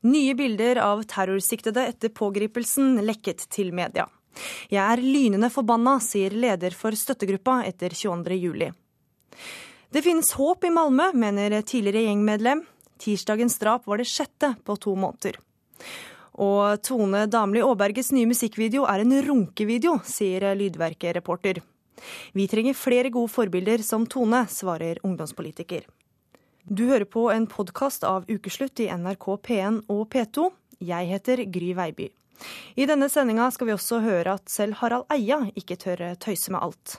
Nye bilder av terrorsiktede etter pågripelsen lekket til media. Jeg er lynende forbanna, sier leder for støttegruppa etter 22. juli. Det finnes håp i Malmö, mener tidligere gjengmedlem. Tirsdagens drap var det sjette på to måneder. Og Tone Damli Aaberges nye musikkvideo er en runkevideo, sier Lydverket-reporter. Vi trenger flere gode forbilder som Tone, svarer ungdomspolitiker. Du hører på en podkast av Ukeslutt i NRK P1 og P2. Jeg heter Gry Veiby. I denne sendinga skal vi også høre at selv Harald Eia ikke tør tøyse med alt.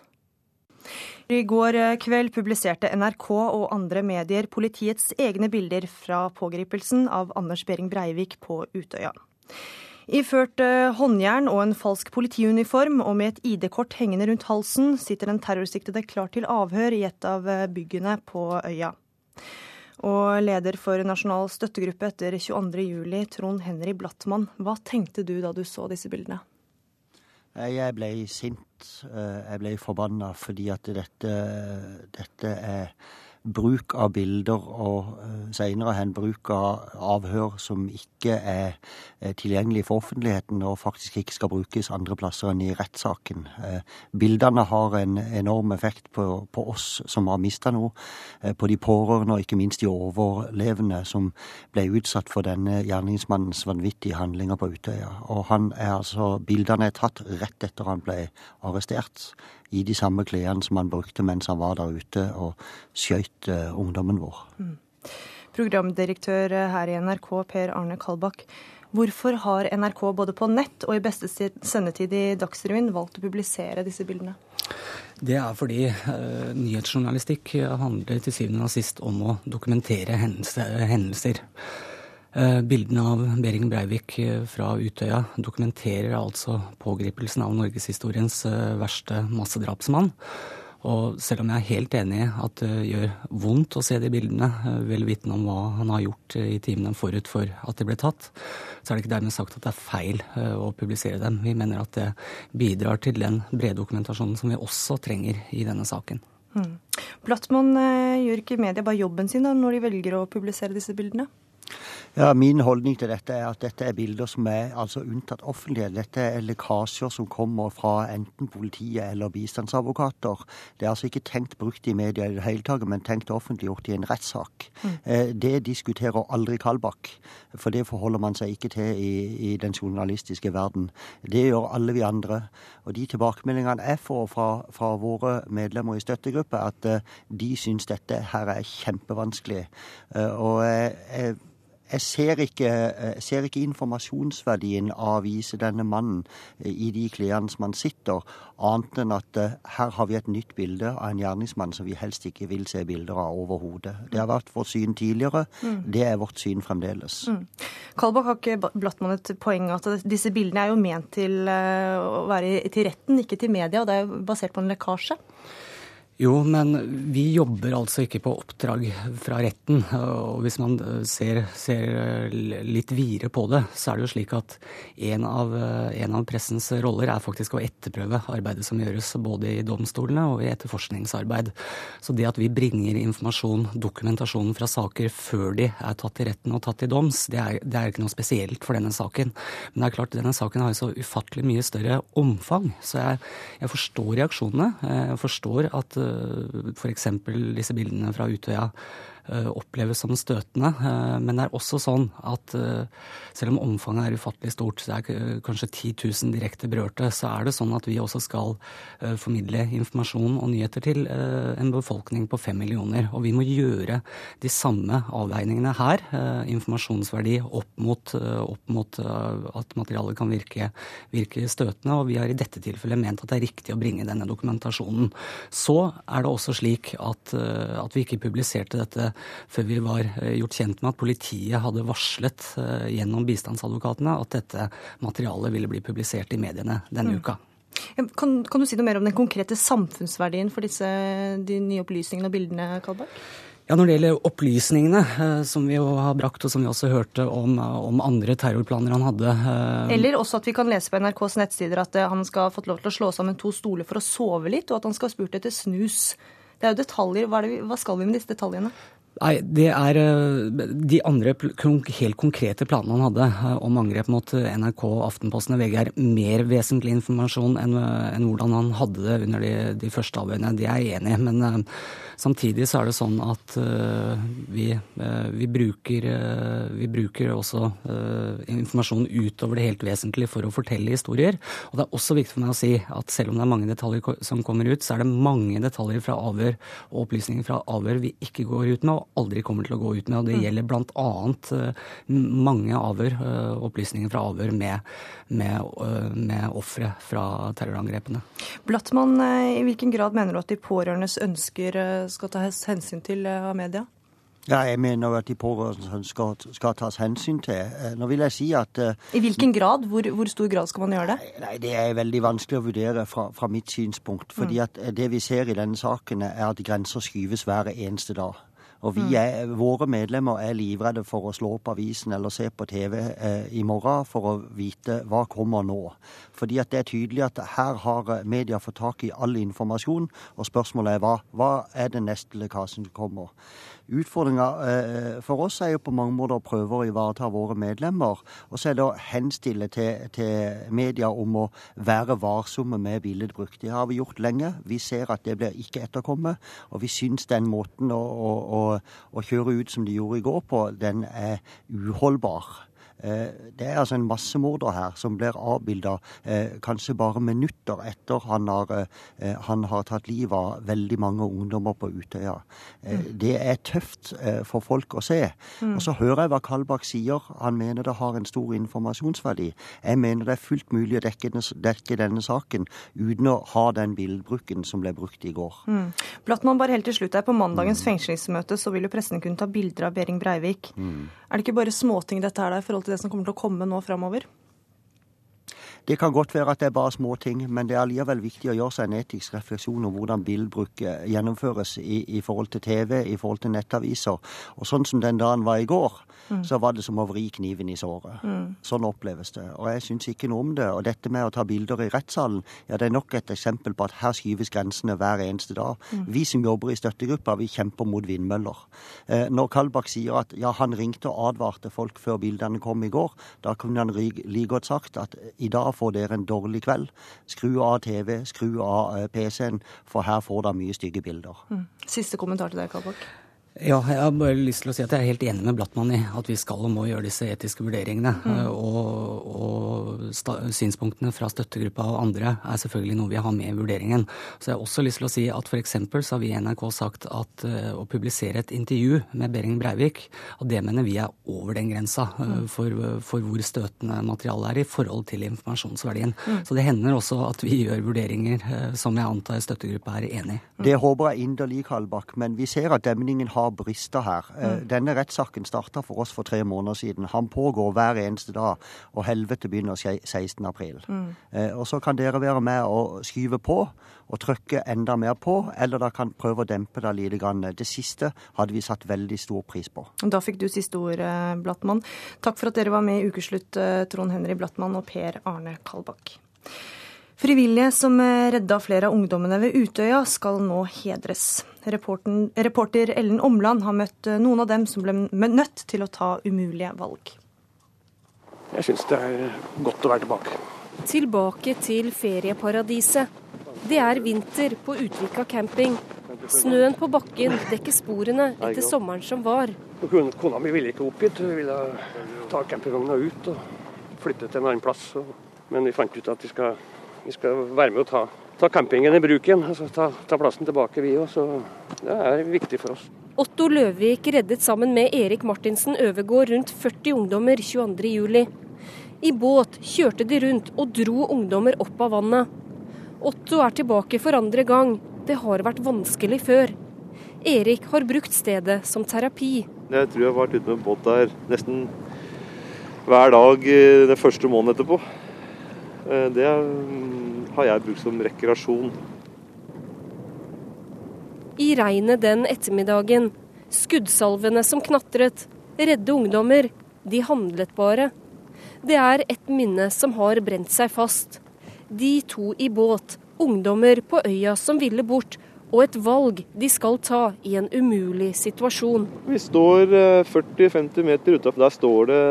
I går kveld publiserte NRK og andre medier politiets egne bilder fra pågripelsen av Anders Behring Breivik på Utøya. Iført håndjern og en falsk politiuniform og med et ID-kort hengende rundt halsen sitter den terrorsiktede klar til avhør i et av byggene på øya. Og leder for Nasjonal støttegruppe etter 22.07, Trond Henry Blattmann. Hva tenkte du da du så disse bildene? Jeg ble sint. Jeg ble forbanna fordi at dette, dette er bruk av bilder og senere hen bruk av avhør som ikke er tilgjengelig for offentligheten og faktisk ikke skal brukes andre plasser enn i rettssaken. Bildene har en enorm effekt på, på oss som har mista noe, på de pårørende og ikke minst de overlevende som ble utsatt for denne gjerningsmannens vanvittige handlinger på Utøya. Og han er altså, Bildene er tatt rett etter han ble arrestert i de samme klærne som han brukte mens han var der ute og skjøt ungdommen vår. Mm. Programdirektør her i NRK, Per Arne Kalbakk. Hvorfor har NRK både på nett og i beste sendetid i Dagsrevyen valgt å publisere disse bildene? Det er fordi uh, nyhetsjournalistikk handler til syvende og sist om å dokumentere hendelser. Uh, bildene av Behring Breivik fra Utøya dokumenterer altså pågripelsen av norgeshistoriens uh, verste massedrapsmann. Og selv om jeg er helt enig i at det gjør vondt å se de bildene, vel vitende om hva han har gjort i timene forut for at de ble tatt, så er det ikke dermed sagt at det er feil å publisere dem. Vi mener at det bidrar til den brede dokumentasjonen som vi også trenger i denne saken. Mm. Blattmann, gjør ikke media bare jobben sin da, når de velger å publisere disse bildene? Ja, Min holdning til dette er at dette er bilder som er altså unntatt offentlighet. Dette er lekkasjer som kommer fra enten politiet eller bistandsadvokater. Det er altså ikke tenkt brukt i media i det hele tatt, men tenkt offentliggjort i en rettssak. Mm. Det diskuterer aldri Kalbakk, for det forholder man seg ikke til i, i, den journalistiske verden. Det gjør alle vi andre. Og de tilbakemeldingene jeg får fra, fra våre medlemmer i støttegruppa, at de syns dette her er kjempevanskelig. Og jeg jeg ser ikke, jeg ser ikke, informasjonsverdien av å vise denne mannen i de klærne som han sitter, annet enn at her har vi et nytt bilde av en gjerningsmann som vi helst ikke vil se bilder av overhodet. Det har vært vårt syn tidligere, mm. det er vårt syn fremdeles. Mm. Kalbakk har ikke Blattmann et poeng at disse bildene er jo ment til å være til retten, ikke til media, og det er jo basert på en lekkasje? Jo, men vi jobber altså ikke på oppdrag fra retten. Og hvis man ser, ser litt videre på det, så er det jo slik at en av, en av, pressens roller er faktisk å etterprøve arbeidet som gjøres både i domstolene og i etterforskningsarbeid. Så det at vi bringer informasjon, dokumentasjonen fra saker før de er tatt i retten og tatt i doms, det er, det er ikke noe spesielt for denne saken. Men det er klart, denne saken har jo så ufattelig mye større omfang. Så jeg, jeg forstår reaksjonene. Jeg forstår at f.eks. disse bildene fra Utøya oppleves som støtende. Eh, men det er også sånn at eh, selv om omfanget er ufattelig stort, det er kanskje 10 000 direkte berørte, så er det sånn at vi også skal formidle informasjon og nyheter til en befolkning på fem millioner. Og vi må gjøre de samme avveiningene her. Informasjonsverdi opp mot, opp mot at materialet kan virke, virke, støtende. Og vi har i dette tilfellet ment at det er riktig å bringe denne dokumentasjonen. Så er det også slik at, at vi ikke publiserte dette før vi var eh, gjort kjent med at politiet hadde varslet eh, gjennom bistandsadvokatene at dette materialet ville bli publisert i mediene denne mm. uka. Kan, kan, du si noe mer om den konkrete samfunnsverdien for disse, de nye opplysningene og bildene, Kalberg? Ja, Når det gjelder opplysningene, eh, som vi jo har brakt, og som vi også hørte om, om, andre terrorplaner han hadde Eller også at vi kan lese på NRKs nettsider at han skal ha fått lov til å slå sammen to stoler for å sove litt, og at han skal ha spurt etter snus. Det er jo detaljer. Hva, det, hva skal vi med disse detaljene? Nei, det er eh, de andre helt konkrete planene han hadde eh, om angrep mot eh, NRK, Aftenposten og VG er mer vesentlig informasjon enn, enn hvordan han hadde det under de, de første avhørene. Det er jeg enig i. Men samtidig så er det sånn at vi, vi, bruker, vi bruker også informasjon utover det helt vesentlige for å fortelle historier. Og det er også viktig for meg å si at selv om det er mange detaljer som kommer ut, så er det mange detaljer fra avhør og opplysninger fra avhør vi ikke går ut med. og aldri kommer til å gå ut med. og Det mm. gjelder bl.a. Eh, mange avhør, eh, opplysninger fra avhør med, med, eh, med ofre fra terrorangrepene. Blattmann, i hvilken grad mener du at de pårørendes ønsker skal tas hensyn til av media? Ja, jeg mener at de pårørende skal, skal, tas hensyn til. Nå vil jeg si at I hvilken grad? Hvor, hvor stor grad skal man gjøre det? Nei, Det er veldig vanskelig å vurdere fra, fra mitt synspunkt. fordi mm. at det vi ser i denne saken, er at grenser skyves hver eneste dag. Og vi mm. er, våre medlemmer er livredde for å slå opp avisen eller se på TV eh, i morgen for å vite hva kommer nå. Fordi at det er tydelig at her har media fått tak i all informasjon, og spørsmålet er hva, hva er den neste lekkasjen som kommer. Utfordringa eh, for oss er jo på mange måter å prøve å ivareta våre medlemmer. Og så er det å henstille til, til, media om å være varsomme med billedbruk. Det har vi gjort lenge. Vi ser at det blir ikke etterkommet. Og vi syns den måten å, å, å, å kjøre ut som de gjorde i går på, den er uholdbar. Eh, det er altså en massemorder her som blir avbilda eh, kanskje bare minutter etter han har, eh, han har tatt livet av veldig mange ungdommer på Utøya. Mm. Det er tøft for folk å se. Mm. Og så hører jeg hva Kalbakk sier. Han mener det har en stor informasjonsverdi. Jeg mener det er fullt mulig å dekke, dekke denne saken uten å ha den billedbruken som ble brukt i går. Mm. Blattmann, bare helt til slutt her. På mandagens mm. fengslingsmøte så vil jo pressen kunne ta bilder av Behring Breivik. Mm. Er det ikke bare småting dette her i forhold til det som kommer til å komme nå framover? Det kan godt være at det er bare små ting, men det er allikevel viktig å gjøre seg en etisk refleksjon om hvordan bilbruk eh, gjennomføres i, i, forhold til TV, i forhold til nettaviser. Og sånn som den dagen var i går, mm. så var det som å vri kniven i såret. Mm. Sånn oppleves det. Og jeg syns ikke noe om det. Og dette med å ta bilder i rettssalen, ja det er nok et eksempel på at her skyves grensene hver eneste dag. Mm. Vi som jobber i støttegruppa, vi kjemper mot vindmøller. Eh, når Kalbakk sier at ja, han ringte og advarte folk før bildene kom i går, da kunne han like godt sagt at i dag får dere en dårlig kveld. Skru av TV, skru av eh, PC-en, for her får dere mye stygge bilder. Mm. Siste kommentar til deg, Kalbakk. Ja, jeg har bare lyst til å si at jeg er helt enig med Blattmann i at vi skal og må gjøre disse etiske vurderingene. Mm. Og, og synspunktene fra støttegruppa og andre er selvfølgelig noe vi har med i vurderingen. Så jeg har også lyst til å si at f.eks. så har vi i NRK sagt at uh, å publisere et intervju med Behring Breivik, og det mener vi er over den grensa uh, for, for, hvor støtende materialet er i forhold til informasjonsverdien. Mm. Så det hender også at vi gjør vurderinger uh, som jeg antar støttegruppa er enig i. Det håper jeg inderlig, Kalbakk, men vi ser at demningen har har brister her. Eh, mm. Denne rettssaken starta for oss for tre måneder siden. Han pågår hver eneste dag, og helvete begynner 16.4. Mm. Eh, og så kan dere være med og skyve på og trykke enda mer på, eller da kan prøve å dempe det lite grann. Det siste hadde vi satt veldig stor pris på. Da fikk du siste ord, eh, Blattmann. Takk for at dere var med i Ukeslutt, Trond Henry Blattmann og Per Arne Kalbakk. Frivillige som redda flere av ungdommene ved Utøya, skal nå hedres. reporter Ellen Omland har møtt noen av dem som ble nødt til å ta umulige valg. Jeg syns det er godt å være tilbake. Tilbake til ferieparadiset. Det er vinter på Utvika camping. Snøen på bakken dekker sporene etter sommeren som var. Kona mi ville ikke opp hit, hun ville ta campingvogna ut og flytte til en annen plass. Men vi fant ut at vi skal vi skal være med å ta, ta campingen i bruk igjen. Altså ta, ta, plassen tilbake, vi òg. Så det er viktig for oss. Otto Løvik reddet sammen med Erik Martinsen Øvegård rundt 40 ungdommer 22.07. I båt kjørte de rundt og dro ungdommer opp av vannet. Otto er tilbake for andre gang. Det har vært vanskelig før. Erik har brukt stedet som terapi. Jeg tror jeg har vært ute med båt der nesten hver dag eh, den første måneden etterpå. Eh, det har jeg brukt som rekreasjon. I regnet den ettermiddagen, skuddsalvene som knatret, redde ungdommer, de handlet bare. Det er et minne som har brent seg fast. De to i båt, ungdommer på øya som ville bort, og et valg de skal ta i en umulig situasjon. Vi står 40-50 eh, meter utafor. Der står det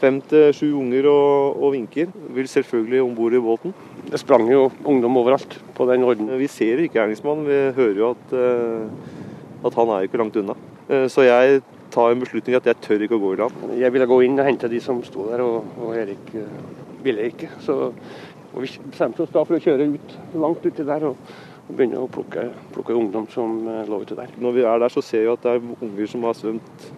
fem til sju unger og, og, vinker. Vil selvfølgelig om bord i båten. Det sprang jo ungdom overalt på den orden. Vi ser ikke gjerningsmannen, vi hører jo at, eh, at han er ikke langt unna. Eh, så jeg tar en beslutning at jeg tør ikke å gå i land. Jeg ville gå inn og hente de som sto der, og, og Erik ville ikke. Så vi bestemte oss da for å kjøre ut langt uti der. og og begynne å plukke, plukke ungdom som eh, lå ute der. Når vi er der, så ser vi at det er unger som har svømt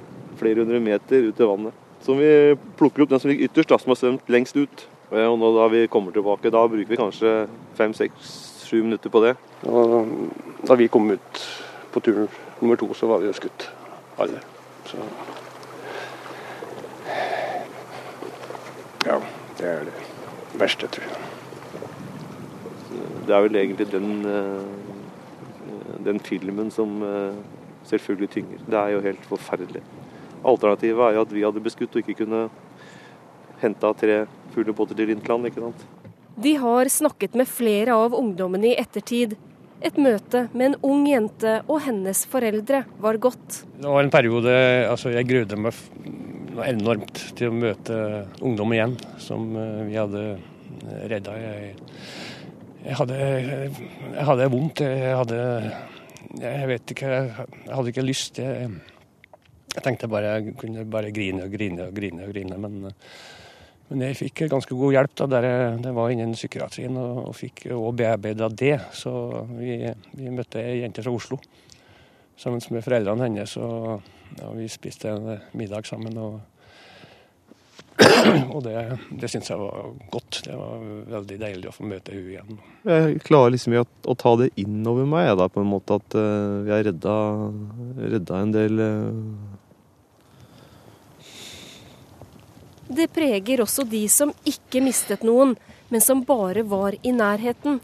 flere hundre meter ut i vannet. Så vi plukker opp den som ligger ytterst, da, som har svømt lengst ut. Og nå da vi kommer tilbake, da bruker vi kanskje fem, seks, sju minutter på det. Og da vi kom ut på tur nummer to, så var vi jo skutt, alle. Så Ja, det er det verste, tror jeg det er vel egentlig den, eh, den filmen som eh, selvfølgelig tynger. Det er jo helt forferdelig. Alternativet er jo at vi hadde beskutt og ikke kunne henta tre fulle båter til Lindtland. ikke sant? De har snakket med flere av ungdommene i ettertid. Et møte med en ung jente og hennes foreldre var godt. Det var en periode altså jeg grudde meg enormt til å møte ungdom igjen, som eh, vi hadde redda. Jeg jeg hadde, jeg hadde vondt. Jeg hadde Jeg vet ikke, jeg hadde ikke lyst. Jeg, jeg tenkte bare jeg kunne bare grine og grine og grine, og grine, men, men jeg fikk ganske god hjelp da jeg, det var innen psykiatrien, og, og fikk òg bearbeida det. Så vi, vi møtte ei jente fra Oslo sammen med foreldrene hennes, og, og vi spiste en middag sammen. og og det, det syns jeg var godt. Det var veldig deilig å få møte henne igjen. Jeg klarer liksom å, å ta det inn over meg, da, på en måte at uh, vi har redda, redda en del uh... Det preger også de som ikke mistet noen, men som bare var i nærheten.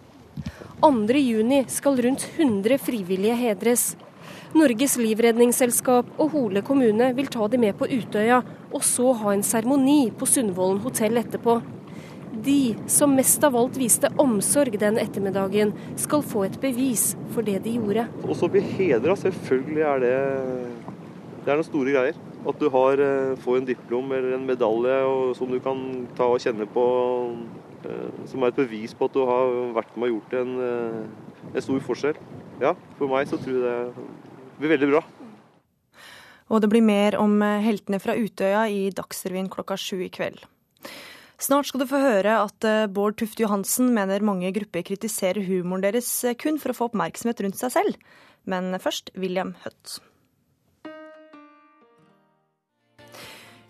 2.6 skal rundt 100 frivillige hedres. Norges livredningsselskap og Hole kommune vil ta de med på Utøya, og så ha en seremoni på Sundvolden hotell etterpå. De som mest av alt viste omsorg den ettermiddagen, skal få et bevis for det de gjorde. Og så bli hedra, selvfølgelig er det Det er noen store greier. At du har, eh, får en diplom eller en medalje og, som du kan ta og kjenne på, eh, som er et bevis på at du har vært med og gjort en, eh, en stor forskjell. Ja, for meg så tror jeg det blir veldig bra. Og det blir mer om heltene fra Utøya i Dagsrevyen klokka sju i kveld. Snart skal du få høre at Bård Tufte Johansen mener mange grupper kritiserer humoren deres kun for å få oppmerksomhet rundt seg selv. Men først William Hutt.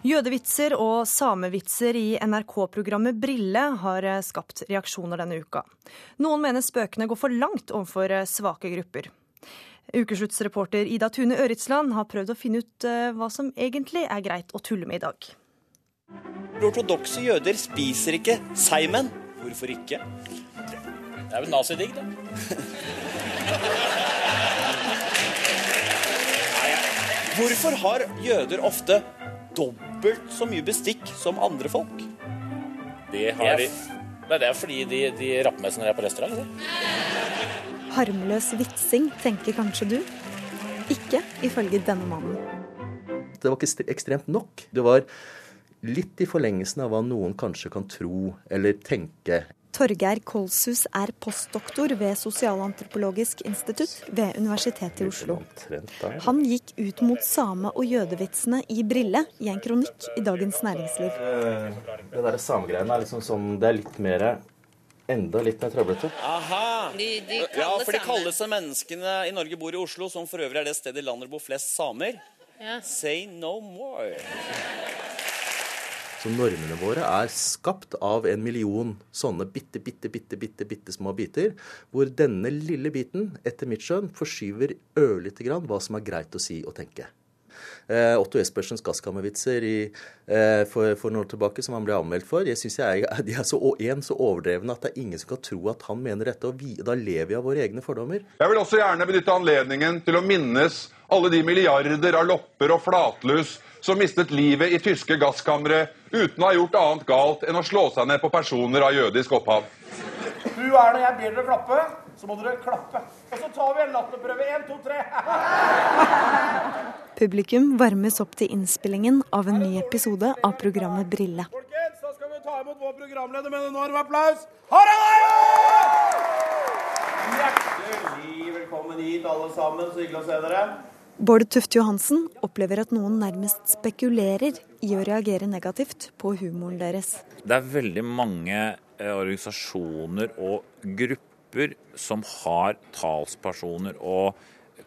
Jødevitser og samevitser i NRK-programmet Brille har skapt reaksjoner denne uka. Noen mener spøkene går for langt overfor svake grupper. Ukesluttsreporter Ida Tune Øritsland har prøvd å finne ut uh, hva som egentlig er greit å tulle med i dag. Ortodokse jøder spiser ikke seigmenn. Hvorfor ikke? Det er vel nazidigg, da. Hvorfor har jøder ofte dobbelt så mye bestikk som andre folk? Det har de Det er fordi de, de rapper med seg når de er på restaurant. Så. Harmløs vitsing, tenker kanskje du? Ikke ifølge denne mannen. Det var ikke ekstremt nok. Det var litt i forlengelsen av hva noen kanskje kan tro eller tenke. Torgeir Kolshus er postdoktor ved Sosialantropologisk institutt ved Universitetet i Oslo. Han gikk ut mot same- og jødevitsene i Brille i en kronikk i Dagens Næringsliv. Eh, det der samegreiene er liksom sånn, det er litt mer enda litt mer trøblete. Aha! De, de ja, for de kaldeste menneskene i Norge bor i Oslo, som for øvrig er det stedet i landet bor flest samer. Ja. Say no more. Så normene våre er skapt av en million sånne bitte, bitte, bitte, bitte, bitte små biter, hvor denne lille biten, etter mitt skjønn, forskyver ørlite grann hva som er greit å si og tenke. Eh, Otto Espersens gasskammervitser eh, for, for noen år tilbake, som han ble anmeldt for. Jeg synes jeg, De er så, en, så overdrevne at det er ingen som kan tro at han mener dette. og vi, Da lever vi av våre egne fordommer. Jeg vil også gjerne benytte anledningen til å minnes alle de milliarder av lopper og flatlus som mistet livet i tyske gasskamre uten å ha gjort annet galt enn å slå seg ned på personer av jødisk opphav. Du er det jeg ber dere klappe. så må dere klappe. Og så tar vi en latterprøve. Én, to, tre. Publikum varmes opp til innspillingen av en ny episode av programmet Brille. Folkens, da skal vi ta imot vår programleder med en enorm applaus. Harald Eia! Hjertelig velkommen hit, alle sammen. Så hyggelig å se dere. Bård Tufte Johansen opplever at noen nærmest spekulerer i å reagere negativt på humoren deres. Det er veldig mange eh, organisasjoner og grupper som har talspersoner og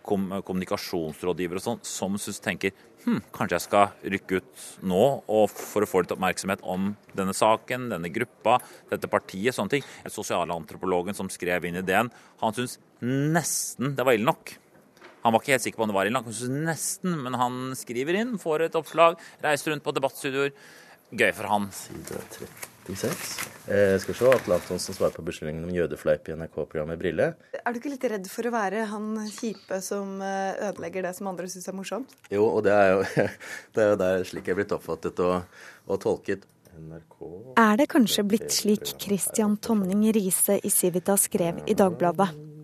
kom kommunikasjonsrådgivere og sånn, som synes tenker hm, kanskje jeg skal rykke ut nå og for å få litt oppmerksomhet om denne saken, denne gruppa, dette partiet, sånne ting. Sosialantropologen som skrev inn ideen, han syntes nesten det var ille nok. Han var ikke helt sikker på om det var ille nok, han syntes nesten, men han skriver inn, får et oppslag, reiser rundt på debattstudioer. Gøy for han. Side 36. Eh, skal vi se, Atle Antonsen svarer på beskyldningen om jødefleip i NRK-programmet Brille. Er du ikke litt redd for å være han kjipe som eh, ødelegger det som andre syns er morsomt? Jo, og det er jo, det er jo der slik jeg er blitt oppfattet og, og tolket. NRK Er det kanskje blitt slik Christian Tonning Riise i Civita skrev i Dagbladet?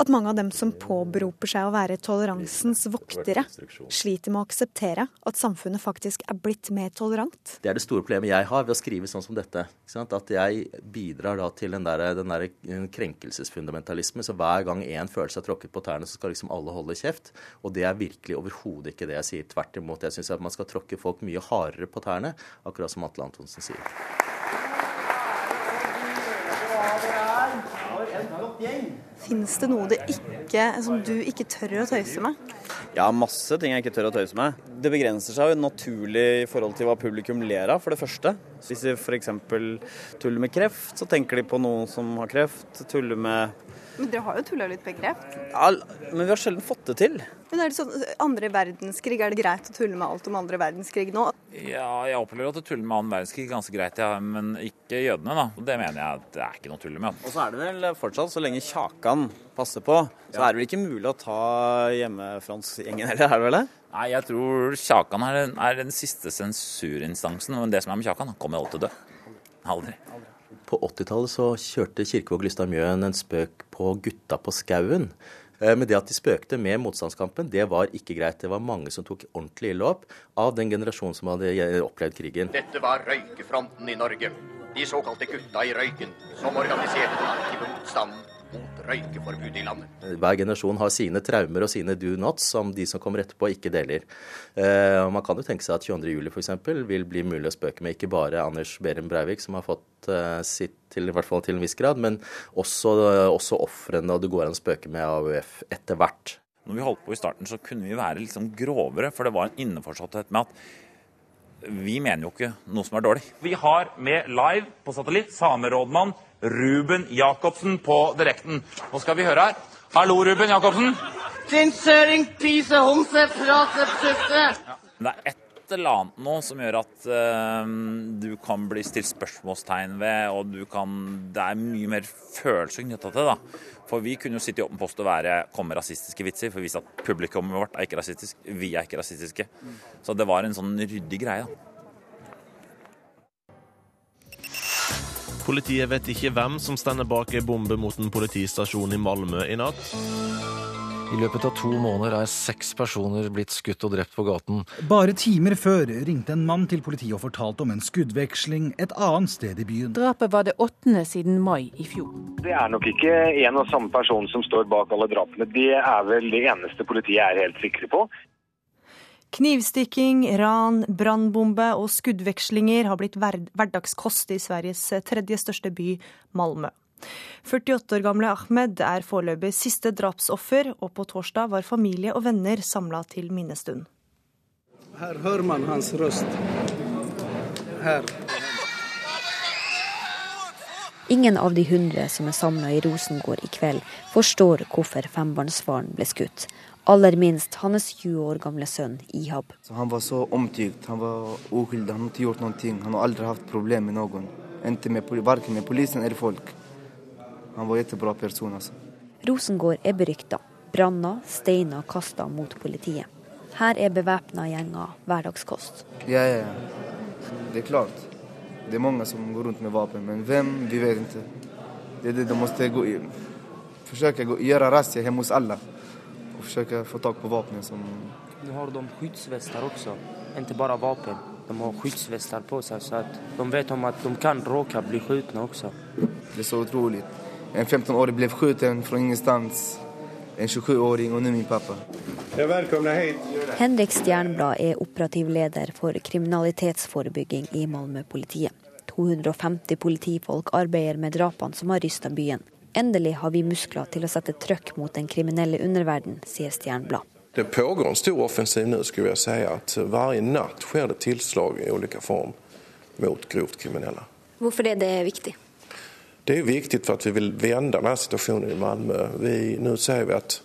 At mange av dem som påberoper seg å være toleransens voktere, sliter med å akseptere at samfunnet faktisk er blitt mer tolerant? Det er det store problemet jeg har ved å skrive sånn som dette. At jeg bidrar til den der, den der krenkelsesfundamentalisme. Så hver gang én føler seg tråkket på tærne, så skal liksom alle holde kjeft. Og det er virkelig overhodet ikke det jeg sier. Tvert imot. Jeg syns man skal tråkke folk mye hardere på tærne, akkurat som Atle Antonsen sier. Finnes det noe ikke, som du ikke tør å tøyse med? Ja, masse ting jeg ikke tør å tøyse med. Det begrenser seg jo naturlig i forhold til hva publikum ler av, for det første. Hvis de f.eks. tuller med kreft, så tenker de på noen som har kreft. Tuller med Men dere har jo tulla litt med kreft? Ja, men vi har sjelden fått det til. Men er det sånn, andre verdenskrig, er det greit å tulle med alt om andre verdenskrig nå? Ja, jeg opplever at å tulle med annen verdenskrig er ganske greit, ja, men ikke jødene, da. Det mener jeg at det er ikke noe å tulle med. Og så er det vel fortsatt, så lenge Kjakan passer på, så er det vel ikke mulig å ta hjemmefrontsgjengen heller, er det vel det? Nei, jeg tror Kjakan er den, er den siste sensurinstansen. Men det som er med Kjakan, han kommer alltid til å dø. Aldri. På 80-tallet så kjørte Kirkevåg Lystad Mjøen en spøk på gutta på skauen. Eh, men det at de spøkte med motstandskampen, det var ikke greit. Det var mange som tok ordentlig ille opp av den generasjonen som hadde opplevd krigen. Dette var røykefronten i Norge. De såkalte gutta i røyken, som organiserte den aktive motstanden mot røykeforbud i landet. Hver generasjon har sine traumer og sine do nots som de som kommer etterpå ikke deler. Eh, man kan jo tenke seg at 22.07. f.eks. vil bli mulig å spøke med ikke bare Anders Behrum Breivik, som har fått eh, sitt til, i hvert fall til en viss grad, men også, også ofrene, og det går an å spøke med AUF etter hvert. Når vi holdt på i starten, så kunne vi være litt liksom grovere, for det var en innforståtthet med at vi mener jo ikke noe som er dårlig. Vi har med live på satellitt samerådmann Ruben Jacobsen på direkten. Nå skal vi høre her. Hallo, Ruben Jacobsen. Din søring, pise, homse, frasepsufte. Det er et eller annet nå som gjør at uh, du kan bli stilt spørsmålstegn ved, og du kan Det er mye mer følelser knytta til det. da. For vi kunne jo sitte i åpen post og være, komme rasistiske vitser, for vi visste at publikummet vårt er ikke rasistisk. Vi er ikke rasistiske. Så det var en sånn ryddig greie. da. Politiet vet ikke hvem som stender bak ei bombe mot en politistasjon i Malmö i natt. I løpet av to måneder er seks personer blitt skutt og drept på gaten. Bare timer før ringte en mann til politiet og fortalte om en skuddveksling et annet sted i byen. Drapet var det åttende siden mai i fjor. Det er nok ikke en og samme person som står bak alle drapene. Det er vel det eneste politiet er helt sikre på. Knivstikking, ran, brannbombe og skuddvekslinger har blitt hverdagskost i Sveriges tredje største by, Malmö. 48 år gamle Ahmed er foreløpig siste drapsoffer, og på torsdag var familie og venner samla til minnestund. Her hører man hans røst. Her. Ingen av de hundre som er samla i Rosengård i kveld, forstår hvorfor fembarnsfaren ble skutt. Aller minst hans 20 år gamle sønn Ihab. Så han var så omtykt, han var uskyldig, han hadde ikke gjort noen ting. Han har aldri hatt problemer med noen. Enten med, verken med politiet eller folk. Han var en kjempebra person. altså. Rosengård er berykta. Branner, steiner kasta mot politiet. Her er bevæpna gjenger hverdagskost. Ja, ja, ja. Det er klart. Det er mange som går rundt med våpen, men hvem, vi vet ikke. Det er det de måtte gå i. Forsøke å gjøre razzia hjemme hos alle. Og forsøke å få tak på våpenet som... Nå har de skyddsvester også, ikke bare vapen. De har skyddsvester på seg, så att de vet om at de kan råka bli skutt også. Det er så otroligt. En 15-årig blev skjuten från ingenstans. En 27-åring og nå min pappa. Velkommen hit. Henrik Stjernblad er operativ leder for kriminalitetsforebygging i Malmö-politiet. 250 politifolk arbeider med drapene som har rysta byen. Endelig har vi muskler til å sette trøkk mot den kriminelle underverden, sier Stjernblad. Det pågår en stor offensiv nu skulle jeg si. at Hver natt skjer det tilslag i ulike form mot grovt kriminelle. Hvorfor er det viktig? Det är viktigt för att vi vill vända den här situationen i Malmö. Vi, nu säger vi att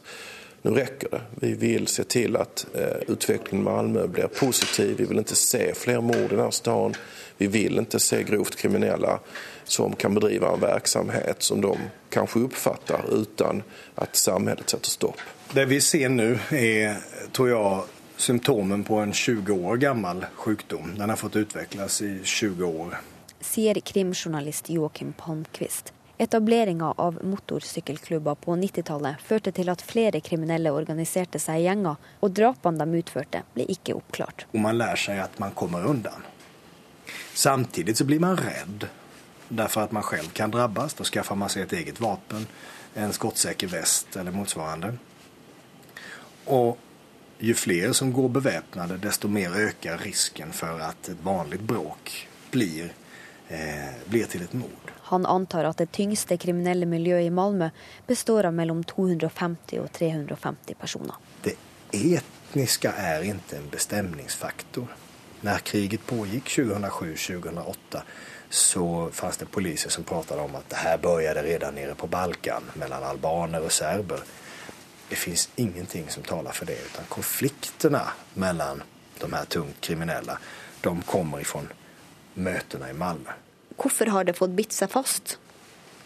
nu räcker det. Vi vill se till att eh, utvecklingen i Malmö blir positiv. Vi vill inte se fler mord i den här. Vi vill inte se grovt kriminella som kan bedriva en verksamhet som de kanske uppfattar utan att samhället sätter stopp. Det vi ser nu är, tror jag, symptomen på en 20 år gammal sjukdom. Den har fått utvecklas i 20 år. Sier krimjournalist Joakim Palmqvist. Etableringa av motorsykkelklubber på 90-tallet førte til at flere kriminelle organiserte seg i gjenger, og drapene de utførte, ble ikke oppklart. Og man lærer seg at man kommer undan. Samtidig så blir man redd, derfor at man selv kan drabbas. Da skaffer man seg et eget vapen, en skuddsikker vest eller motsvarande. Og jo flere som går bevæpnet, desto mer øker risken for at et vanlig bråk blir, blir til et mord. Han antar at det tyngste kriminelle miljøet i Malmö består av mellom 250 og 350 personer. Det etniske er ikke en bestemningsfaktor. Når kriget pågikk 2007-2008 så fanns det poliser som pratet om at det her begynte redan nede på Balkan mellom albaner og serber. Det fins ingenting som taler for det utan konflikterna mellom de her tungt kriminelle de kommer ifrån mötena i Malmö. Hvorfor har det fått bitt seg fast?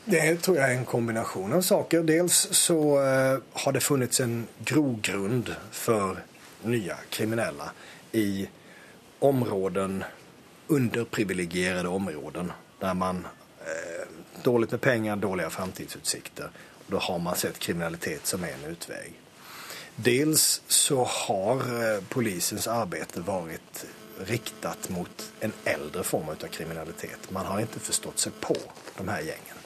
Det tror jeg er en kombination av saker. Dels så eh, har det funnits en grogrund for nye kriminelle i områden, underprivilegerte områden der man eh, Dårlig med penger, dårlige framtidsutsikter. Da har man sett kriminalitet som en utvei. Dels så har eh, polisens arbeid varit riktat mot en äldre form av kriminalitet. Man har ikke forstått seg på de här gängen.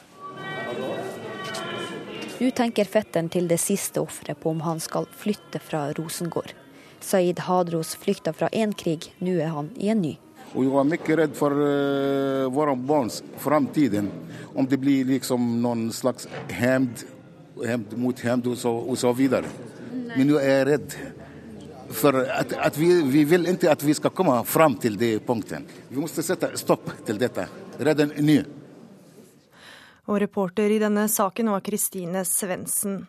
Nå tenker fetteren til det siste offeret på om han skal flytte fra Rosengård. Saeed Hadros flykta fra én krig, nå er han i en ny. Vi var mye mycket for för uh, våre barns framtid. Om det blir liksom noen slags hemd hämnd mot hemd osv. så, och så vidare. Men jeg är rädd. För at, at vi, vi vil ikke at vi skal komme fram til det punkten. Vi må sette stopp til dette. Redde ny. Og reporter i denne saken var Kristine Svendsen.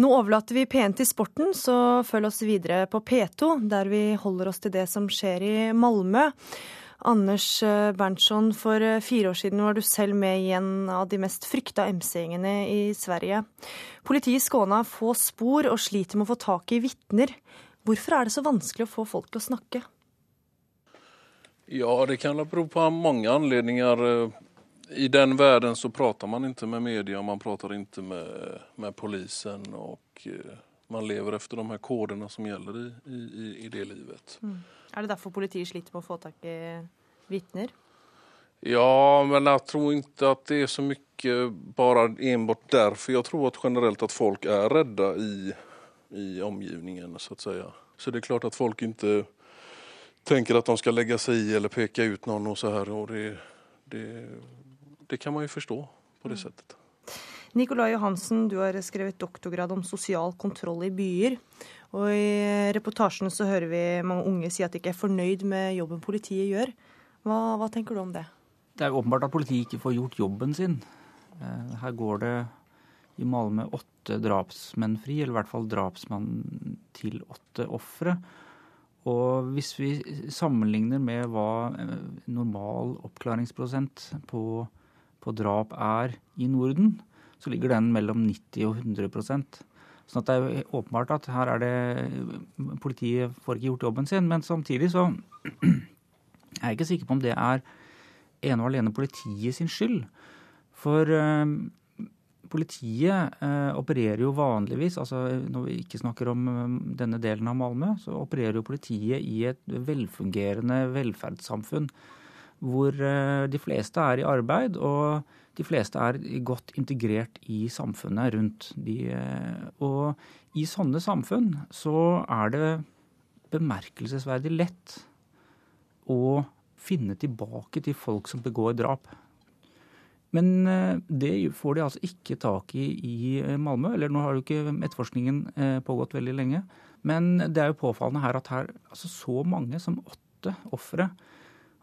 Nå overlater vi P1 til sporten, så følg oss videre på P2, der vi holder oss til det som skjer i Malmö. Anders eh, Berntsson, for eh, fire år siden var du selv med i en av de mest frykta MC-gjengene i Sverige. Politiet skåna få spor og sliter med å få tak i vitner. Hvorfor er det så vanskelig å få folk til å snakke? Ja, det kan bero på mange anledninger. I den verden så prater man ikke med media, man prater ikke med, med polisen och eh, man lever efter de her kodene som gjelder i, i, i det livet. Mm. Er det derfor politiet sliter med å få tak i vitner? Ja, men jeg tror ikke at det er så mye bare enbart derfor. Jeg tror at generelt at folk er redde i, i omgivningen så att säga. Så det är klart att folk inte tänker att de ska lägga sig i eller peka ut någon och så här. Och det, det, det kan man ju förstå på det sättet. Nicolai Johansen, du har skrevet doktorgrad om sosial kontroll i byer. Og i reportasjene så hører vi mange unge si at de ikke er fornøyd med jobben politiet gjør. Hva, hva tenker du om det? Det er åpenbart at politiet ikke får gjort jobben sin. Eh, Her går det i Malmö åtte drapsmenn fri, eller i hvert fall drapsmann til åtte ofre. Og hvis vi sammenligner med hva normal oppklaringsprosent på, på drap er i Norden, så ligger den mellom 90 og 100 Sånn at det er åpenbart at her er det Politiet får ikke gjort jobben sin. Men samtidig så er jeg ikke sikker på om det er ene og alene politiet sin skyld. For eh, politiet eh, opererer jo vanligvis, altså når vi ikke snakker om eh, denne delen av Malmö, så opererer jo politiet i et velfungerende velferdssamfunn. Hvor eh, de fleste er i arbeid, og de fleste er godt integrert i samfunnet rundt. De, eh, og i sånne samfunn så er det bemerkelsesverdig lett å finne tilbake til folk som begår drap. Men eh, det får de altså ikke tak i i eh, Malmö. Eller nå har jo ikke etterforskningen eh, pågått veldig lenge. Men det er jo påfallende her at her altså så mange som åtte ofre,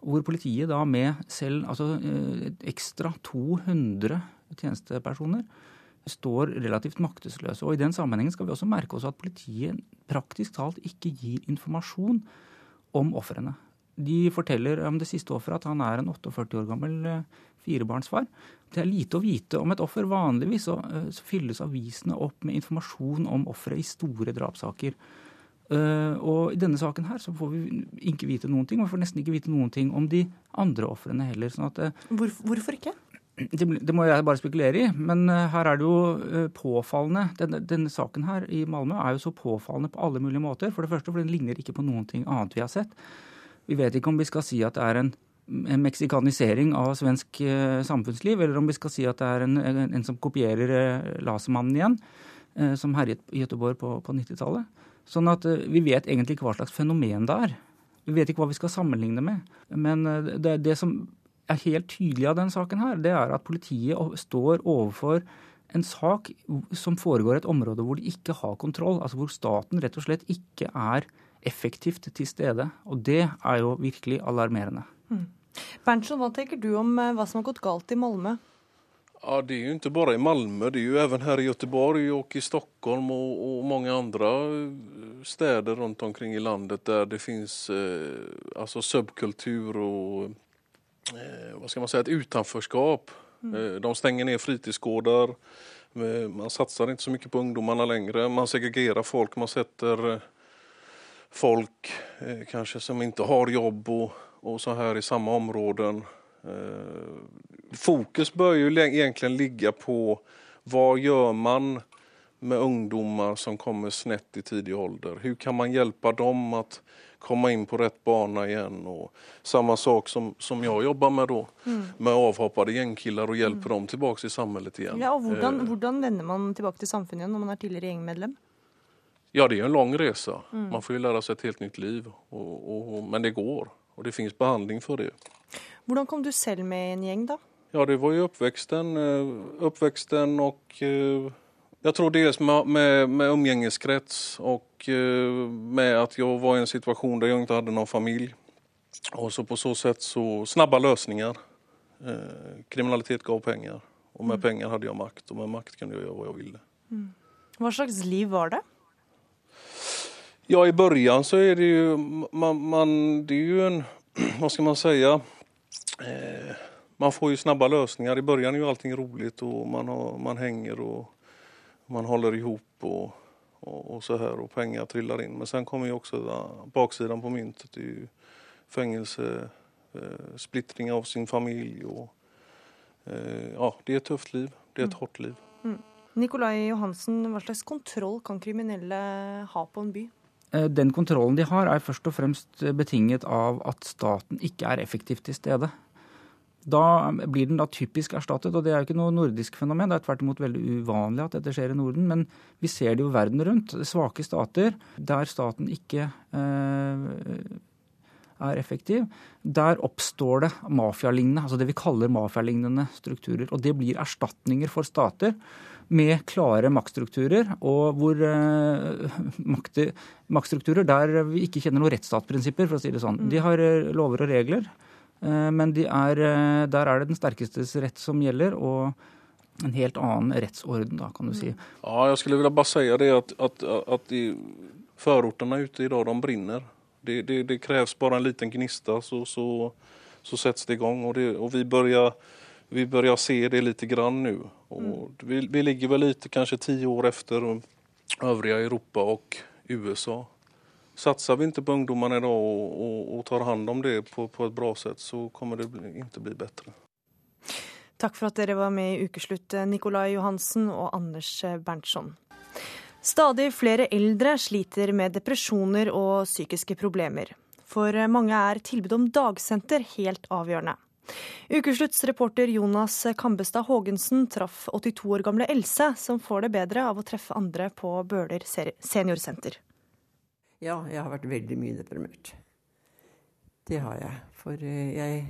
hvor politiet da med selv altså ekstra 200 tjenestepersoner står relativt maktesløse. Og I den sammenhengen skal vi også merke oss at politiet praktisk talt ikke gir informasjon om ofrene. De forteller om det siste offeret at han er en 48 år gammel firebarnsfar. Det er lite å vite om et offer. Vanligvis så, så fylles avisene opp med informasjon om offeret i store drapssaker. Uh, og i denne saken her så får vi ikke vite noen ting. Og vi får nesten ikke vite noen ting om de andre ofrene heller. Sånn at, uh, Hvor, hvorfor ikke? Det, det, må jeg bare spekulere i. Men uh, her er det jo påfallende. Denne, denne, saken her i Malmö er jo så påfallende på alle mulige måter. For det første, for den ligner ikke på noen ting annet vi har sett. Vi vet ikke om vi skal si at det er en en meksikanisering av svensk eh, samfunnsliv, eller om vi skal si at det er en, en som kopierer eh, Lasermannen igjen, eh, som herjet i Göteborg på, på 90-tallet. Sånn at vi vet egentlig ikke hva slags fenomen det er. Vi vet ikke hva vi skal sammenligne med. Men det, det som er helt tydelig av den saken her, det er at politiet står overfor en sak som foregår i et område hvor de ikke har kontroll. Altså hvor staten rett og slett ikke er effektivt til stede. Og det er jo virkelig alarmerende. Mm. Berntsen, hva tenker du om eh, hva som har gått galt i Malmö? Ja, det är ju inte bara i Malmö, det är ju även här i Göteborg och i Stockholm och, och många andra eh, städer runt omkring i landet där det finns eh, alltså subkultur och eh, vad ska man säga, ett utanförskap. Mm. Eh, de stänger ner fritidsgårdar, eh, man satsar inte så mycket på ungdomarna längre, man segregerar folk, man sätter folk kanske som inte har jobb och och så här i samma områden. Eh, fokus bör ju egentligen ligga på vad gör man med ungdomar som kommer snett i tidig ålder? Hur kan man hjälpa dem att komma in på rätt bana igen? Och samma sak som, som jag jobbar med då, mm. med avhoppade gängkillar och hjälper mm. dem tillbaka i samhället igen. Ja, och hvordan, eh. vender man tillbaka till samfunnet når man är tidigare gängmedlem? Ja, det är en lång resa. Mm. Man får ju lära sig ett helt nytt liv. Och, och, men det går. Og det finnes behandling for det. Hvordan kom du selv med i en gjeng, da? Ja, det var jo oppveksten. Oppveksten eh, og eh, jeg tror dels med, med, med umgängeskrets och eh, med at jeg var i en situasjon der jeg ikke hadde noen familie. Og så på så sett så snabba løsninger. Kriminalitet gav penger. Og med mm. penger hadde jeg makt, og med makt kunne jeg gjøre hva jeg ville. Mm. Hva slags liv var det? Ja, i början så är det ju, man, man, det är ju en, vad ska man säga, eh, man får ju snabba lösningar. I början är ju allting roligt och man, har, man hänger och man håller ihop och, och, och, så här och pengar trillar in. Men sen kommer ju också där, baksidan på myntet, det är ju fängelse, eh, splittring av sin familj och eh, ja, det är ett tufft liv. Det är ett mm. hårt liv. Mm. Nikolai Johansen, hva slags kontroll kan kriminelle ha på en by? Eh, den kontrollen de har, er først og fremst betinget av at staten ikke er effektivt til stede. Da blir den da typisk erstattet, og det er jo ikke noe nordisk fenomen. Det er tvert imot veldig uvanlig at dette skjer i Norden, men vi ser det jo verden rundt. Svake stater der staten ikke eh, er effektiv, der oppstår det mafialignende, altså det vi kaller mafialignende strukturer. Og det blir erstatninger for stater med klare maktstrukturer, og hvor uh, makt, maktstrukturer der vi ikke kjenner noen rettsstatsprinsipper, for å si det sånn. De har uh, lover og regler, uh, men de er, der er det den sterkestes rett som gjelder. og en helt annen rettsorden, da, kan du si. Ja, jeg skulle bare si det at, at, at de förorterna ute idag, de brinner. Det, det, det kreves bare en liten gnista så, så, så settes det i gang. Og, det, og vi börjar vi börjar se det lite grann nu. Och vi, vi ligger väl lite kanske tio år efter övriga Europa och USA. Satsar vi inte på ungdomarna idag och, och, och tar hand om det på, på ett bra sätt så kommer det bli, inte bli bättre. Takk for at dere var med i Ukeslutt, Nikolai Johansen og Anders Berntsson. Stadig flere eldre sliter med depresjoner og psykiske problemer. For mange er tilbud om dagsenter helt avgjørende. Ukeslutts reporter Jonas Kambestad Haagensen traff 82 år gamle Else, som får det bedre av å treffe andre på Bøler seniorsenter. Ja, jeg har vært veldig mye deprimert. Det har jeg. For eh, jeg,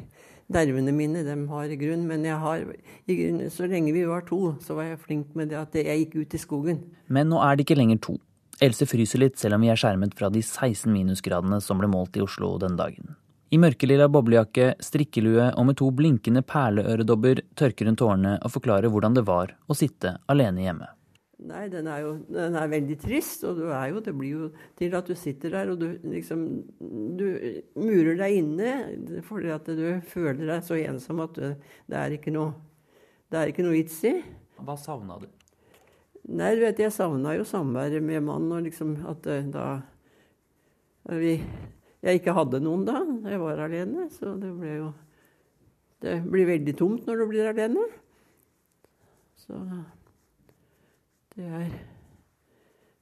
nervene mine de har grunn. Men jeg har, grunn, så lenge vi var to, så var jeg flink med det at jeg gikk ut i skogen. Men nå er det ikke lenger to. Else fryser litt, selv om vi er skjermet fra de 16 minusgradene som ble målt i Oslo den dagen. I mørkelilla boblejakke, strikkelue og med to blinkende perleøredobber tørker hun tårene og forklarer hvordan det var å sitte alene hjemme. Nei, den er jo den er veldig trist, og jo, det blir jo til at du sitter der og du liksom Du murer deg inne fordi at du føler deg så ensom at du, det er ikke noe Det er ikke noe vits i. Hva savna du? Nei, du vet, jeg savna jo samværet med mannen, og liksom at eh, da vi, Jeg ikke hadde noen da. Jeg var alene, så det ble jo Det blir veldig tomt når du blir alene. Så det er,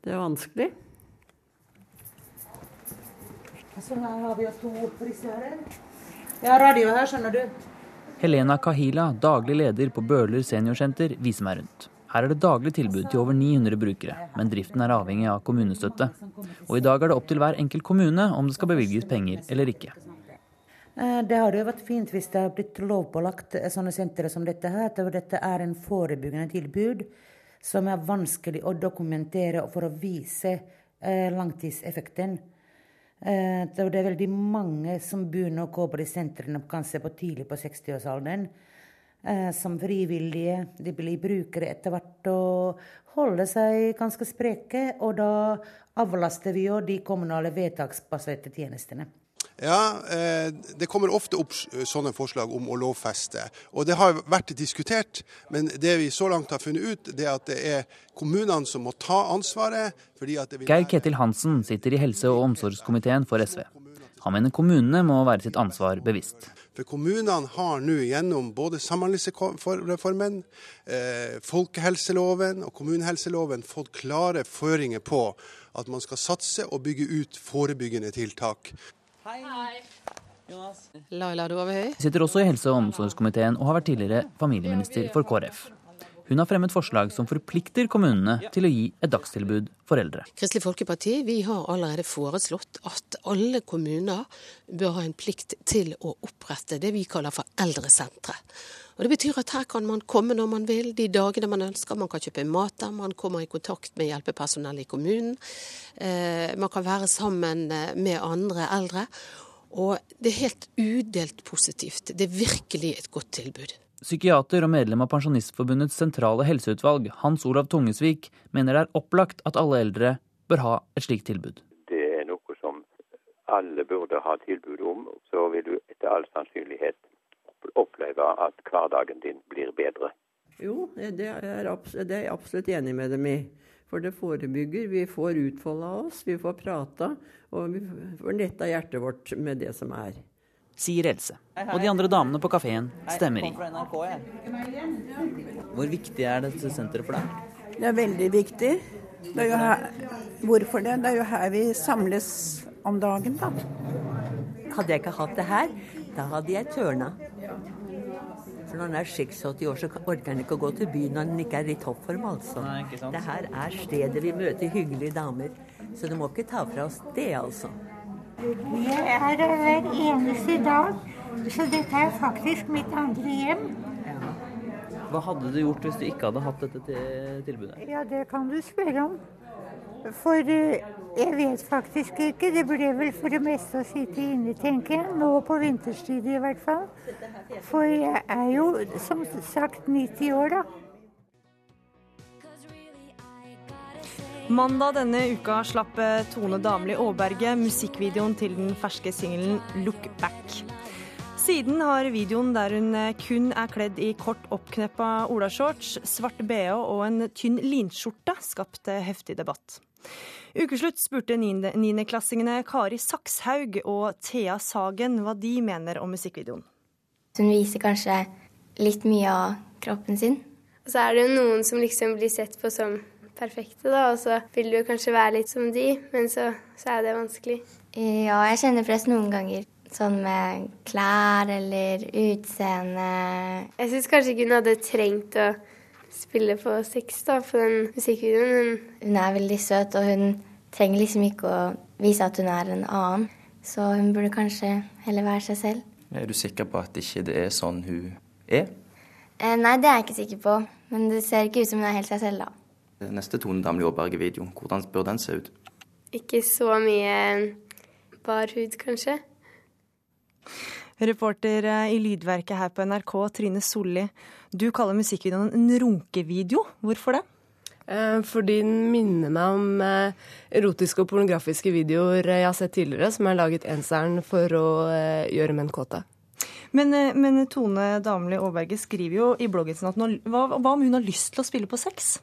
det er vanskelig. Så her har vi to frisører. Jeg har radio her, skjønner du. Helena Kahila, daglig leder på Bøhler seniorsenter, viser meg rundt. Her er det daglig tilbud til over 900 brukere, men driften er avhengig av kommunestøtte. Og i dag er det opp til hver enkelt kommune om det skal bevilges penger eller ikke. Eh, det hadde jo vært fint hvis det hadde blitt lovpålagt eh, sånne sentre som dette her. At dette er en forebyggende tilbud som er vanskelig å dokumentere for å vise eh, langtidseffekten. Det er veldig mange som begynner å gå på de sentrene kanskje på tidlig på 60-årsalderen. Eh, som frivillige. De blir brukere etter hvert og holder seg ganske spreke. Og da avlaster vi jo de kommunale vedtaksbaserte tjenestene. Ja, eh, Det kommer ofte opp sånne forslag om å lovfeste. Og Det har vært diskutert, men det vi så langt har funnet ut, det er at det er kommunene som må ta ansvaret. Geir Ketil Hansen sitter i helse- og omsorgskomiteen for SV. Han mener kommunene må være sitt ansvar bevisst. For Kommunene har nå gjennom både Samhandlingsreformen, eh, folkehelseloven og kommunehelseloven fått klare føringer på at man skal satse og bygge ut forebyggende tiltak. Hei. Jonas. Laila høy. Sitter også i helse- og omsorgskomiteen og har vært tidligere familieminister for KrF. Hun har fremmet forslag som forplikter kommunene til å gi et dagstilbud for eldre. Kristelig Folkeparti vi har allerede foreslått at alle kommuner bør ha en plikt til å opprette det vi kaller for eldresentre. Og Det betyr at her kan man komme når man vil, de dagene man ønsker. Man kan kjøpe mat der, man kommer i kontakt med hjelpepersonell i kommunen. Eh, man kan være sammen eh, med andre eldre. Og det er helt udelt positivt. Det er virkelig et godt tilbud. Psykiater og medlem av Pensjonistforbundets sentrale helseutvalg, Hans Olav Tungesvik, mener det er opplagt at alle eldre bør ha et slikt tilbud. Det er noe som alle burde ha tilbud om. Så vil du etter all sannsynlighet oppleve at hverdagen din blir bedre. Jo, det er, det er jeg absolutt enig med dem i. For det forebygger. Vi får utfolda oss, vi får prata, og vi får netta hjertet vårt med det som er. Sier Else. Og de andre damene på kafeen stemmer i. Hvor viktig er dette senteret for deg? Det er veldig viktig. Det er her, hvorfor det? Det er jo her vi samles om dagen, da. Hadde jeg ikke hatt det her, da hadde jeg tørna. For når en er 86 år, så orker en ikke å gå til byen når en ikke er i toppform, altså. Nei, det her er stedet vi møter hyggelige damer. Så du må ikke ta fra oss det, altså. Jeg er her hver eneste dag, så dette er faktisk mitt andre hjem. Hva hadde du gjort hvis du ikke hadde hatt dette tilbudet? Ja, det kan du spørre om. For eh, jeg vet faktisk ikke. Det ble vel for det meste å sitte inne, tenker jeg. Nå på vinterstid i hvert fall. For jeg er jo som sagt 90 år, da. Mandag denne uka slapp eh, Tone Damli Aaberge musikkvideoen til den ferske singelen 'Look Back'. Siden har videoen der hun eh, kun er kledd i kort oppkneppa olashorts, svart bh og en tynn linskjorte, skapt heftig debatt. Ukeslutt spurte niendeklassingene Kari Sakshaug og Thea Sagen hva de mener om musikkvideoen. Hun viser kanskje litt mye av kroppen sin. Og så er det jo noen som liksom blir sett på som perfekte, da, og så vil du kanskje være litt som de, men så, så er det vanskelig. Ja, jeg kjenner press noen ganger. Sånn med klær eller utseende. Jeg syns kanskje ikke hun hadde trengt å spille på sex da, på den musikkvideoen. Hun er veldig søt, og hun trenger liksom ikke å vise at hun er en annen. Så hun burde kanskje heller være seg selv. Er du sikker på at ikke det er sånn hun er? Eh, nei, det er jeg ikke sikker på. Men det ser ikke ut som hun er helt seg selv, da. Neste Tone Damli Aaberge-video, hvordan bør den se ut? Ikke så mye bar hud, kanskje. Reporter eh, i Lydverket her på NRK, Trine Solli. Du kaller musikkvideoen en runkevideo. Hvorfor det? Eh, fordi den minner meg om eh, erotiske og pornografiske videoer jeg har sett tidligere, som er laget enseren for å gjøre menn kåte. Men, men, Tone Damli Aaberge skriver jo i bloggen sin at hva, hva om hun har lyst til å spille på sex?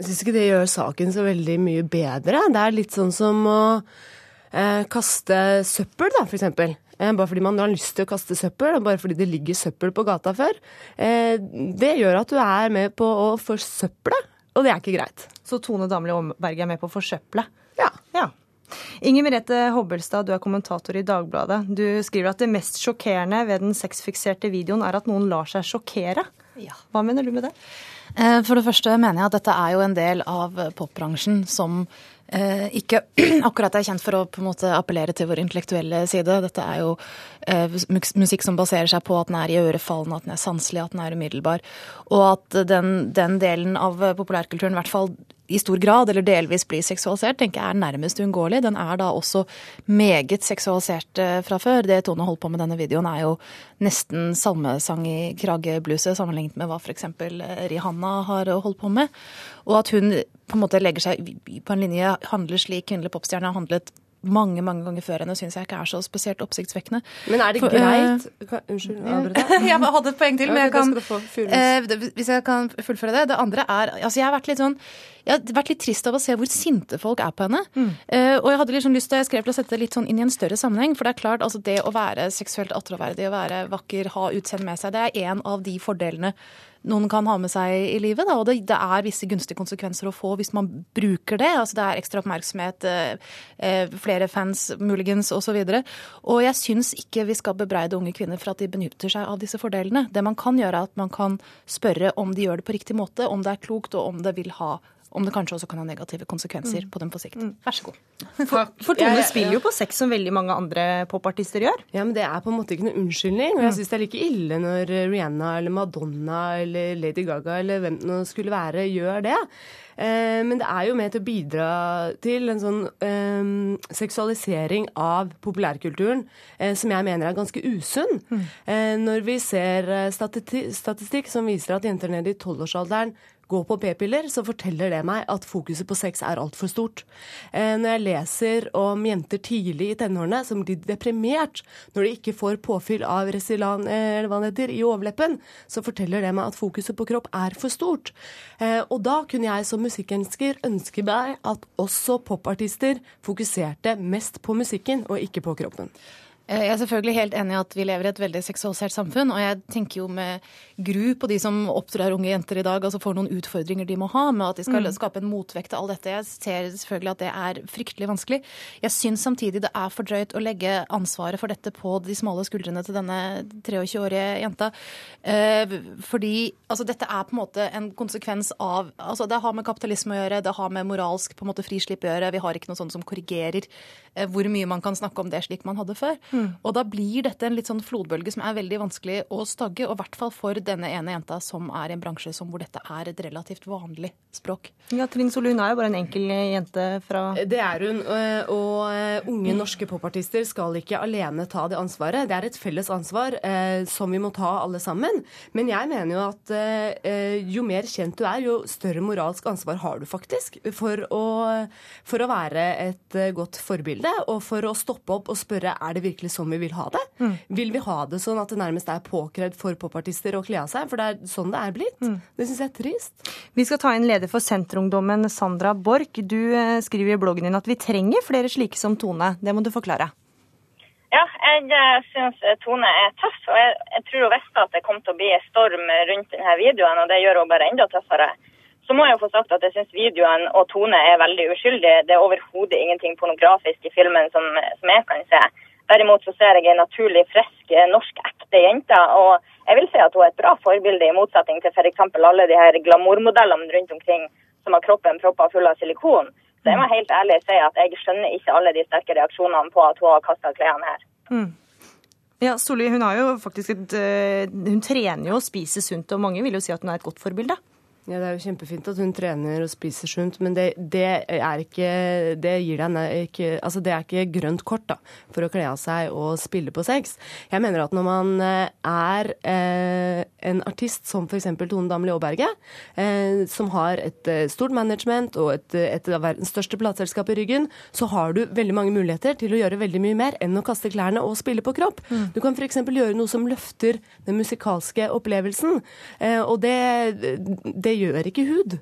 Jeg syns ikke det gjør saken så veldig mye bedre. Det er litt sånn som å eh, kaste søppel, da, for eksempel. Eh, bare fordi man har lyst til å kaste søppel, og bare fordi det ligger søppel på gata før. Eh, det gjør at du er med på å forsøple, og det er ikke greit. Så Tone Damli Omberg er med på å forsøple? Ja. ja. Inger Merete Hobbelstad, du er kommentator i Dagbladet. Du skriver at det mest sjokkerende ved den sexfikserte videoen er at noen lar seg sjokkere. Ja. Hva mener du med det? Eh, for det første mener jeg at dette er jo en del av popbransjen som eh, ikke akkurat er kjent for å på en måte appellere til vår intellektuelle side. Dette er jo eh, musikk som baserer seg på at den er i iørefallende, at den er sanselig, at den er umiddelbar. Og at den, den delen av populærkulturen i hvert fall i stor grad eller delvis blir seksualisert, tenker jeg er nærmest uunngåelig. Den er da også meget seksualisert fra før. Det Tone holdt på med denne videoen, er jo nesten salmesang i kragebluset sammenlignet med hva f.eks. Rihanna har holdt på med. Og at hun på en måte legger seg på en linje, handler slik kvinnelige popstjerne har handlet mange mange ganger før henne, syns jeg ikke er så spesielt oppsiktsvekkende. Men er det For, greit uh, Unnskyld, avbryt jeg hadde et poeng til, men jeg kan, uh, hvis jeg kan fullføre det. Det andre er Altså, jeg har vært litt sånn jeg har vært litt trist av å se hvor sinte folk er på henne. Mm. Uh, og jeg hadde liksom lyst til jeg skrev til å sette det litt sånn inn i en større sammenheng. For det er klart, altså det å være seksuelt attråverdig, å være vakker, ha utseende med seg, det er en av de fordelene noen kan ha med seg i livet. Da. Og det, det, er visse gunstige konsekvenser å få hvis man bruker det. Altså det er ekstra oppmerksomhet, eh, eh flere fans muligens osv. Og, så og jeg syns ikke vi skal bebreide unge kvinner for at de benytter seg av disse fordelene. Det man kan gjøre, er at man kan spørre om de gjør det på riktig måte, om det er klokt og om det vil ha om det kanskje også kan ha negative konsekvenser mm. på dem på sikt. Mm. Vær så god. For, for Tone spiller jo på sex som veldig mange andre popartister gjør. Ja, men det er på en måte ikke noe unnskyldning. Og jeg syns det er like ille når Rihanna eller Madonna eller Lady Gaga eller hvem det nå skulle være, gjør det. Eh, men det er jo med til å bidra til en sånn eh, seksualisering av populærkulturen eh, som jeg mener er ganske usunn. Mm. Eh, når vi ser statistikk som viser at jenter ned i tolvårsalderen gå på p-piller, så forteller det meg at fokuset på sex er altfor stort. Eh, når jeg leser om jenter tidlig i tenårene som blir deprimert når de ikke får påfyll av Resilan eller hva det heter, i overleppen, så forteller det meg at fokuset på kropp er for stort. Eh, og da kunne jeg som musikkelsker ønske meg at også popartister fokuserte mest på musikken og ikke på kroppen. Eh, jeg er selvfølgelig helt enig i at vi lever i et veldig seksualisert samfunn. Og jeg tenker jo med gru på de som oppdrar unge jenter i dag, altså får noen utfordringer de må ha med at de skal mm. skape en motvekt til all dette. Jeg ser selvfølgelig at det er fryktelig vanskelig. Jeg syns samtidig det er for drøyt å legge ansvaret for dette på de smale skuldrene til denne 23-årige jenta. Eh, fordi altså, dette er på en måte en konsekvens av altså Det har med kapitalisme å gjøre, det har med moralsk på en måte frislipp å gjøre. Vi har ikke noe sånt som korrigerer hvor mye man kan snakke om det slik man hadde før. Mm. Og da blir dette en litt sånn flodbølge som er veldig vanskelig å stagge, og i hvert fall for denne ene jenta som er i en bransje som hvor dette er et relativt vanlig språk. Ja, Trine Solund er jo bare en enkel jente fra Det er hun, og unge norske popartister skal ikke alene ta det ansvaret. Det er et felles ansvar eh, som vi må ta alle sammen. Men jeg mener jo at eh, jo mer kjent du er, jo større moralsk ansvar har du faktisk for å, for å være et eh, godt forbilde, og for å stoppe opp og spørre er det virkelig sånn vi vil ha det? Mm. Vil vi ha det sånn at det nærmest er påkrevd for popartister å kle av seg? For det er sånn det er blitt. Mm. Det syns jeg er trist. Vi skal ta inn leder for Senterungdommen, Sandra Borch. Du eh, skriver i bloggen din at vi trenger flere slike som Tone. Det må du forklare. Ja, jeg eh, syns Tone er tøff. Og jeg, jeg tror hun visste at det kom til å bli storm rundt denne videoen, og det gjør hun bare enda tøffere. Så må jeg jo få sagt at jeg syns videoen og Tone er veldig uskyldig. Det er overhodet ingenting pornografisk i filmen som, som, jeg kan se. Derimot så ser jeg en naturlig frisk eh, norsk ekte jente. Og jeg vil si at hun er et bra forbilde, i motsetning til f.eks. alle de her glamourmodellene rundt omkring som har kroppen proppa full av silikon. Så jeg må helt ærlig si at jeg skjønner ikke alle de sterke reaksjonene på at hun har kasta klærne her. Mm. Ja, Solli, hun har jo faktisk et, eh, hun trener jo og spiser sunt, og mange vil jo si at hun er et godt forbilde? Ja, Det er jo kjempefint at hun trener og spiser sunt, men det, det er ikke Det gir deg ikke Altså, det er ikke grønt kort da, for å kle av seg og spille på sex. Jeg mener at når man eh, er eh, en artist som f.eks. Tone Damli Aaberge, eh, som har et eh, stort management og et, et av verdens største plateselskap i ryggen, så har du veldig mange muligheter til å gjøre veldig mye mer enn å kaste klærne og spille på kropp. Mm. Du kan f.eks. gjøre noe som løfter den musikalske opplevelsen, eh, og det, det gjør ikke hud.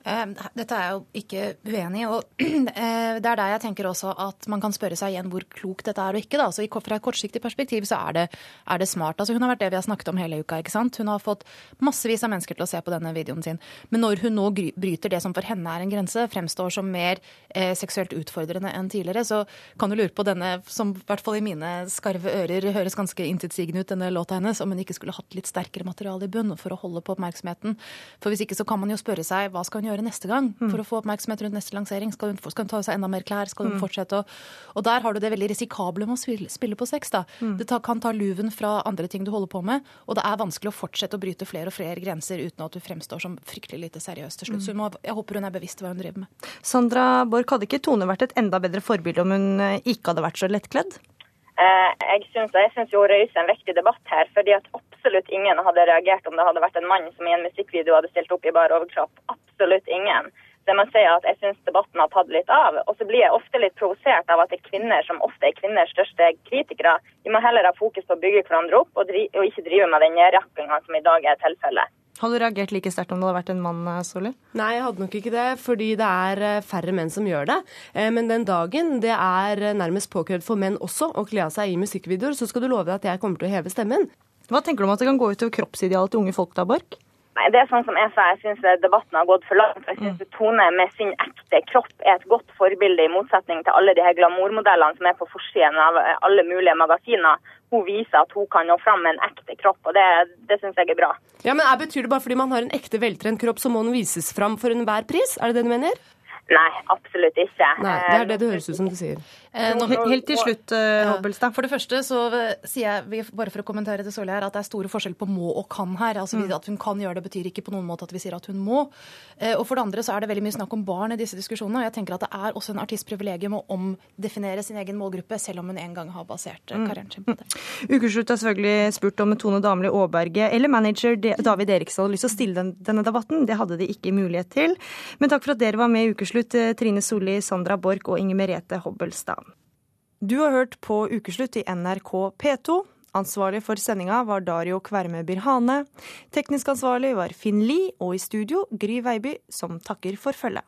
Eh, dette er jeg jo ikke uenig i. og eh, Det er der jeg tenker også at man kan spørre seg igjen hvor klokt dette er og ikke. da. Så Fra et kortsiktig perspektiv så er det, er det smart. Altså Hun har vært det vi har snakket om hele uka. ikke sant? Hun har fått massevis av mennesker til å se på denne videoen sin. Men når hun nå bryter det som for henne er en grense, fremstår som mer eh, seksuelt utfordrende enn tidligere, så kan du lure på denne, som i hvert fall i mine skarve ører høres ganske intetsigende ut, denne låta hennes, om hun ikke skulle hatt litt sterkere materiale i bunn for å holde på oppmerksomheten. For hvis ikke så kan man jo spørre seg hva skal hun gjøre gjøre neste gang mm. for å få oppmerksomhet rundt neste lansering? Skal hun, skal hun ta seg enda mer klær? Skal hun mm. fortsette å Og der har du det veldig risikable med å spille, spille på sex. da. Mm. Det ta, kan ta luven fra andre ting du holder på med, og det er vanskelig å fortsette å bryte flere og flere grenser uten at du fremstår som fryktelig lite seriøs til slutt. Mm. Så må, jeg håper hun er bevisst hva hun driver med. Sandra Borch, hadde ikke Tone vært et enda bedre forbilde om hun eh, ikke hadde vært så lettkledd? Eh, jeg syns, jeg syns jo røyser en viktig debatt her. fordi at absolutt ingen hadde reagert om det hadde vært en mann som i en musikkvideo hadde stilt opp i bar overkropp. Absolutt ingen. Så jeg må si at jeg syns debatten har tatt litt av. Og så blir jeg ofte litt provosert av at det er kvinner som ofte er kvinners største kritikere. Vi må heller ha fokus på å bygge hverandre opp, og, og ikke drive med den nedrakkinga som i dag er tilfellet. Hadde du reagert like sterkt om det hadde vært en mann, Soli? Solli? Nei, jeg hadde nok ikke det, fordi det er eh, færre menn som gjør det. Eh, men den dagen det er nærmest påkrevd for menn også å kle av seg i musikkvideoer, så skal du love deg at jeg kommer til å heve stemmen. Hva tenker du om at det kan gå utover kroppsidealet til unge folk da, Borch? Nei, det er sånn som jeg sa, jeg syns debatten har gått for langt. Jeg syns mm. Tone med sin ekte kropp er et godt forbilde, i motsetning til alle de her glamourmodellene som er på forsiden av alle mulige magasiner. Hun viser at hun kan nå fram med en ekte kropp, og det, det syns jeg er bra. Ja, men er, Betyr det bare fordi man har en ekte veltrent kropp, så må den vises fram for enhver pris? Er det det du mener? Nei, absolutt ikke. Nei, Det er det det høres ut som du sier. Eh, nå, helt til slutt, Hobbelstad. For det første så sier jeg, bare for å kommentere til Solli her, at det er store forskjell på må og kan her. Altså mm. At hun kan gjøre det, betyr ikke på noen måte at vi sier at hun må. Eh, og for det andre så er det veldig mye snakk om barn i disse diskusjonene. Og jeg tenker at det er også en artists privilegium å omdefinere sin egen målgruppe, selv om hun en gang har basert mm. karrieren sin på det. Mm. Ukeslutt har selvfølgelig spurt om Tone Damli Aaberge eller manager David Eriksen hadde lyst til å stille denne debatten. Det hadde de ikke mulighet til. Men takk for at dere var med i Ukeslutt, Trine Solli, Sandra Borch og Inger Merete Hobbelstad. Du har hørt på Ukeslutt i NRK P2. Ansvarlig for sendinga var Dario Kverme Birhane. Teknisk ansvarlig var Finn Lie, og i studio Gry Veiby, som takker for følget.